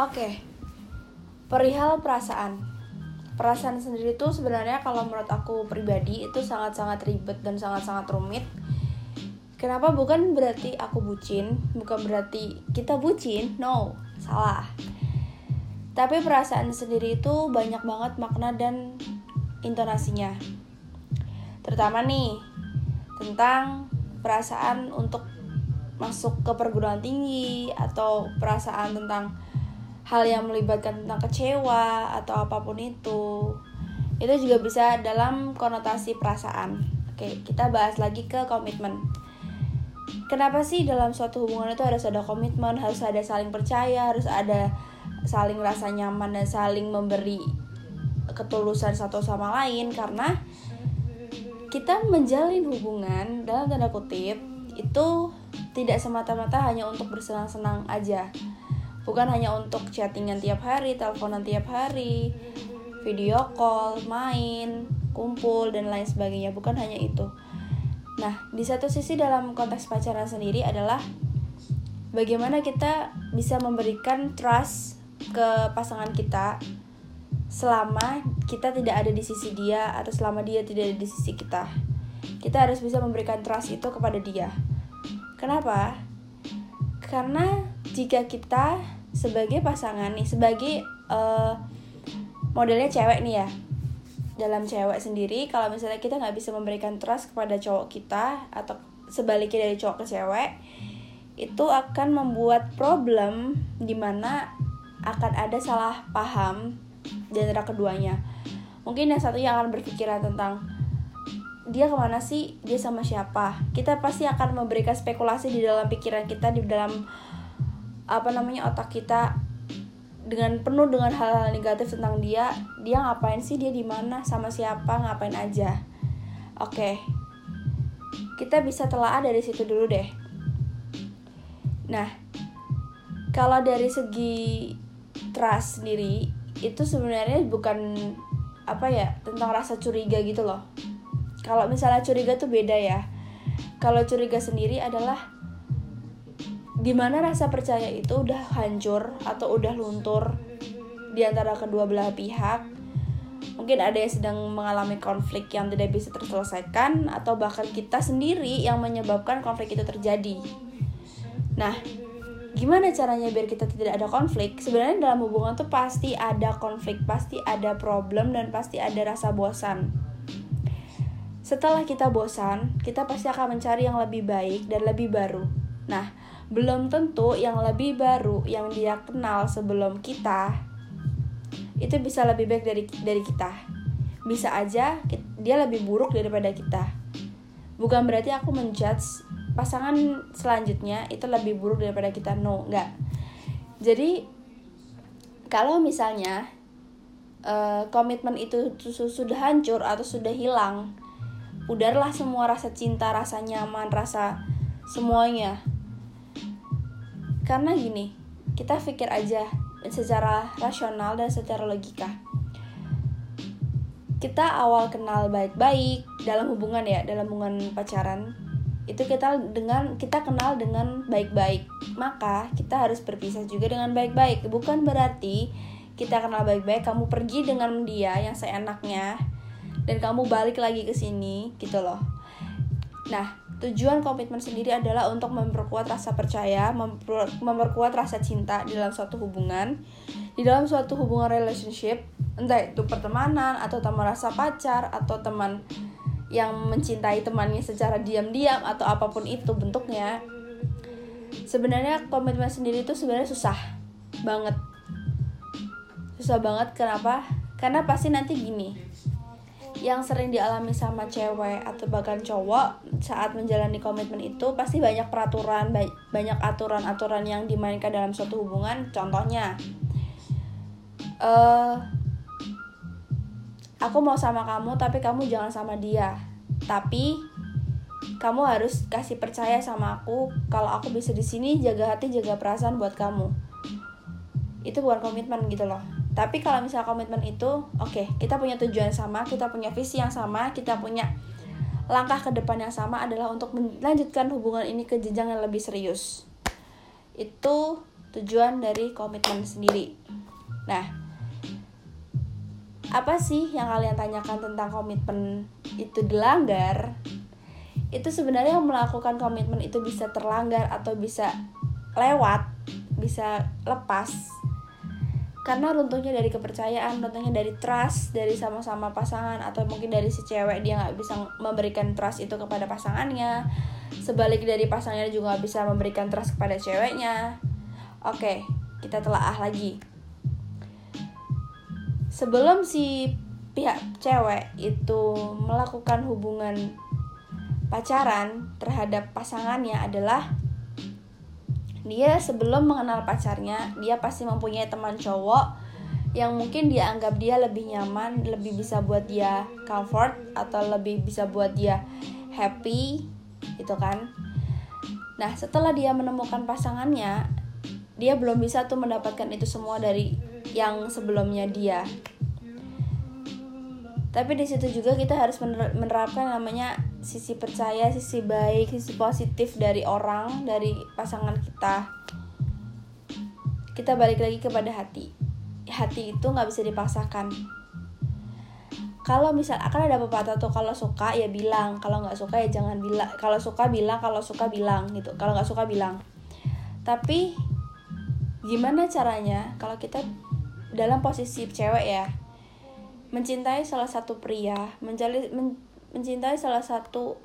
Oke, perihal perasaan. Perasaan sendiri tuh sebenarnya kalau menurut aku pribadi itu sangat-sangat ribet dan sangat-sangat rumit. Kenapa bukan berarti aku bucin, bukan berarti kita bucin, no, salah. Tapi perasaan sendiri itu banyak banget makna dan intonasinya. Terutama nih tentang perasaan untuk masuk ke perguruan tinggi atau perasaan tentang hal yang melibatkan tentang kecewa atau apa pun itu itu juga bisa dalam konotasi perasaan. Oke kita bahas lagi ke komitmen. Kenapa sih dalam suatu hubungan itu harus ada komitmen harus ada saling percaya harus ada saling rasa nyaman dan saling memberi ketulusan satu sama lain? Karena kita menjalin hubungan dalam tanda kutip itu tidak semata-mata hanya untuk bersenang-senang aja bukan hanya untuk chattingan tiap hari teleponan tiap hari video call main kumpul dan lain sebagainya. Bukan hanya itu. Nah di satu sisi dalam konteks pacaran sendiri adalah bagaimana kita bisa memberikan trust ke pasangan kita selama kita tidak ada di sisi dia atau selama dia tidak ada di sisi kita. Kita harus bisa memberikan trust itu kepada dia. Kenapa? Karena jika kita sebagai pasangan nih, sebagai uh, modelnya cewek nih ya, dalam cewek sendiri, kalau misalnya kita nggak bisa memberikan trust kepada cowok kita atau sebaliknya dari cowok ke cewek, itu akan membuat problem di mana akan ada salah paham di antara keduanya. Mungkin yang satu yang akan berpikiran tentang dia ke mana sih dia sama siapa kita pasti akan memberikan spekulasi di dalam pikiran kita di dalam apa namanya otak kita dengan penuh dengan hal-hal negatif tentang dia dia ngapain sih dia di mana sama siapa ngapain aja. Oke. Kita bisa telah dari situ dulu deh. Nah kalau dari segi trust sendiri itu sebenarnya bukan apa ya tentang rasa curiga gitu loh. Kalau misalnya curiga tuh beda ya. Kalau curiga sendiri adalah di mana rasa percaya itu udah hancur atau udah luntur di antara kedua belah pihak? Mungkin ada yang sedang mengalami konflik yang tidak bisa terselesaikan atau bahkan kita sendiri yang menyebabkan konflik itu terjadi. Nah gimana caranya biar kita tidak ada konflik? Sebenarnya dalam hubungan tuh pasti ada konflik pasti ada problem dan pasti ada rasa bosan. Setelah kita bosan, kita pasti akan mencari yang lebih baik dan lebih baru. Nah, belum tentu yang lebih baru yang dia kenal sebelum kita itu bisa lebih baik dari dari kita. Bisa aja dia lebih buruk daripada kita. Bukan berarti aku menjudge pasangan selanjutnya itu lebih buruk daripada kita. No, enggak. Jadi kalau misalnya uh, komitmen itu sudah hancur atau sudah hilang, udarlah semua rasa cinta rasa nyaman rasa semuanya karena gini kita pikir aja secara rasional dan secara logika. Kita awal kenal baik-baik dalam hubungan ya dalam hubungan pacaran itu kita dengan kita kenal dengan baik-baik. Maka kita harus berpisah juga dengan baik-baik. Bukan berarti kita kenal baik-baik kamu pergi dengan dia yang seenaknya dan kamu balik lagi ke sini gitu loh. Nah tujuan komitmen sendiri adalah untuk memperkuat rasa percaya memper, memperkuat rasa cinta di dalam suatu hubungan. Di dalam suatu hubungan relationship entah itu pertemanan atau teman rasa pacar atau teman yang mencintai temannya secara diam-diam atau apa pun itu bentuknya sebenarnya komitmen sendiri itu sebenarnya susah banget. Susah banget kenapa? Karena pasti nanti gini yang sering dialami sama cewek atau bahkan cowok saat menjalani komitmen itu pasti banyak peraturan banyak aturan-aturan yang dimainkan dalam suatu hubungan. Contohnya uh, aku mau sama kamu tapi kamu jangan sama dia. Tapi kamu harus kasih percaya sama aku kalau aku bisa di sini jaga hati jaga perasaan buat kamu. Itu bukan komitmen gitu loh tapi kalau misalnya komitmen itu oke okay, kita punya tujuan sama kita punya visi yang sama kita punya langkah ke depan yang sama adalah untuk melanjutkan hubungan ini ke jenjang yang lebih serius itu tujuan dari komitmen sendiri. Nah, apa sih yang kalian tanyakan tentang komitmen itu dilanggar? Itu sebenarnya yang melakukan komitmen itu bisa terlanggar atau bisa lewat, bisa lepas karena runtuhnya dari kepercayaan, runtuhnya dari trust dari sama-sama pasangan atau mungkin dari si cewek dia nggak bisa memberikan trust itu kepada pasangannya, sebalik dari pasangannya juga nggak bisa memberikan trust kepada ceweknya. Oke, kita telah ah lagi. Sebelum si pihak cewek itu melakukan hubungan pacaran terhadap pasangannya adalah dia sebelum mengenal pacarnya dia pasti mempunyai teman cowok yang mungkin dia anggap dia lebih nyaman lebih bisa buat dia comfort atau lebih bisa buat dia happy gitu kan. Nah setelah dia menemukan pasangannya dia belum bisa tuh mendapatkan itu semua dari yang sebelumnya dia. Tapi di situ juga kita harus menerapkan namanya sisi percaya, sisi baik, sisi positif dari orang, dari pasangan kita. Kita balik lagi kepada hati. Hati itu nggak bisa dipaksakan. Kalau misal akan ada pepatah tuh kalau suka ya bilang, kalau nggak suka ya jangan bilang. Kalau suka bilang, kalau suka bilang gitu. Kalau nggak suka bilang. Tapi gimana caranya kalau kita dalam posisi cewek ya mencintai salah satu pria, mencari men, mencintai salah satu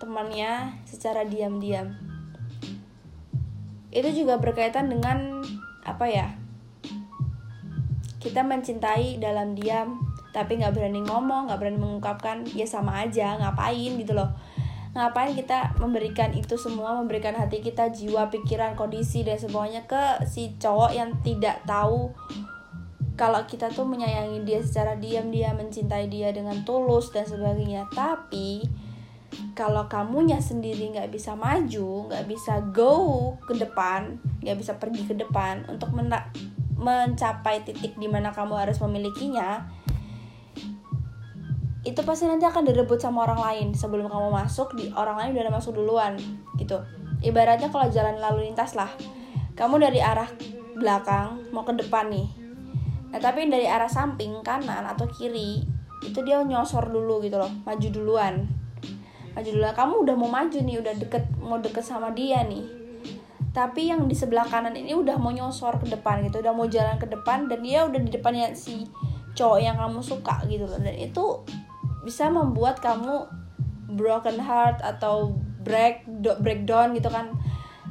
temannya secara diam-diam. Itu juga berkaitan dengan apa ya? Kita mencintai dalam diam, tapi nggak berani ngomong, nggak berani mengungkapkan, ya sama aja, ngapain gitu loh. Ngapain kita memberikan itu semua, memberikan hati kita, jiwa, pikiran, kondisi dan semuanya ke si cowok yang tidak tahu kalau kita tuh menyayangi dia secara diam-diam mencintai dia dengan tulus dan sebagainya. Tapi kalau kamunya sendiri nggak bisa maju nggak bisa go ke depan nggak bisa pergi ke depan untuk mencapai titik di mana kamu harus memilikinya itu pasti nanti akan direbut sama orang lain sebelum kamu masuk di orang lain udah masuk duluan gitu. Ibaratnya kalau jalan lalu lintas lah kamu dari arah belakang mau ke depan nih Nah tapi dari arah samping kanan atau kiri itu dia nyosor dulu gitu loh, maju duluan. Maju duluan. Kamu udah mau maju nih, udah deket mau deket sama dia nih. Tapi yang di sebelah kanan ini udah mau nyosor ke depan gitu, udah mau jalan ke depan dan dia udah di depannya si cowok yang kamu suka gitu loh. Dan itu bisa membuat kamu broken heart atau break breakdown gitu kan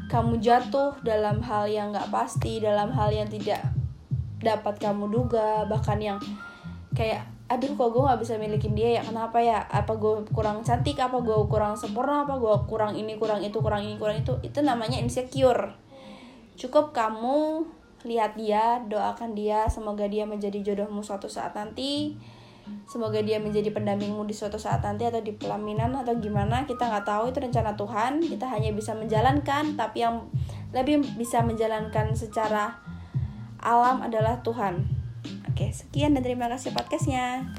kamu jatuh dalam hal yang nggak pasti dalam hal yang tidak dapat kamu duga bahkan yang kayak aduh kok gue nggak bisa milikin dia ya? Kenapa ya? Apa gue kurang cantik? Apa gue kurang sempurna? Apa gue kurang ini kurang itu kurang ini kurang itu? Itu namanya insecure. Cukup kamu lihat dia doakan dia semoga dia menjadi jodohmu suatu saat nanti. Semoga dia menjadi pendampingmu di suatu saat nanti atau di pelaminan atau gimana kita nggak tahu itu rencana Tuhan. Kita hanya bisa menjalankan tapi yang lebih bisa menjalankan secara alam adalah Tuhan. Oke, sekian dan terima kasih podcastnya.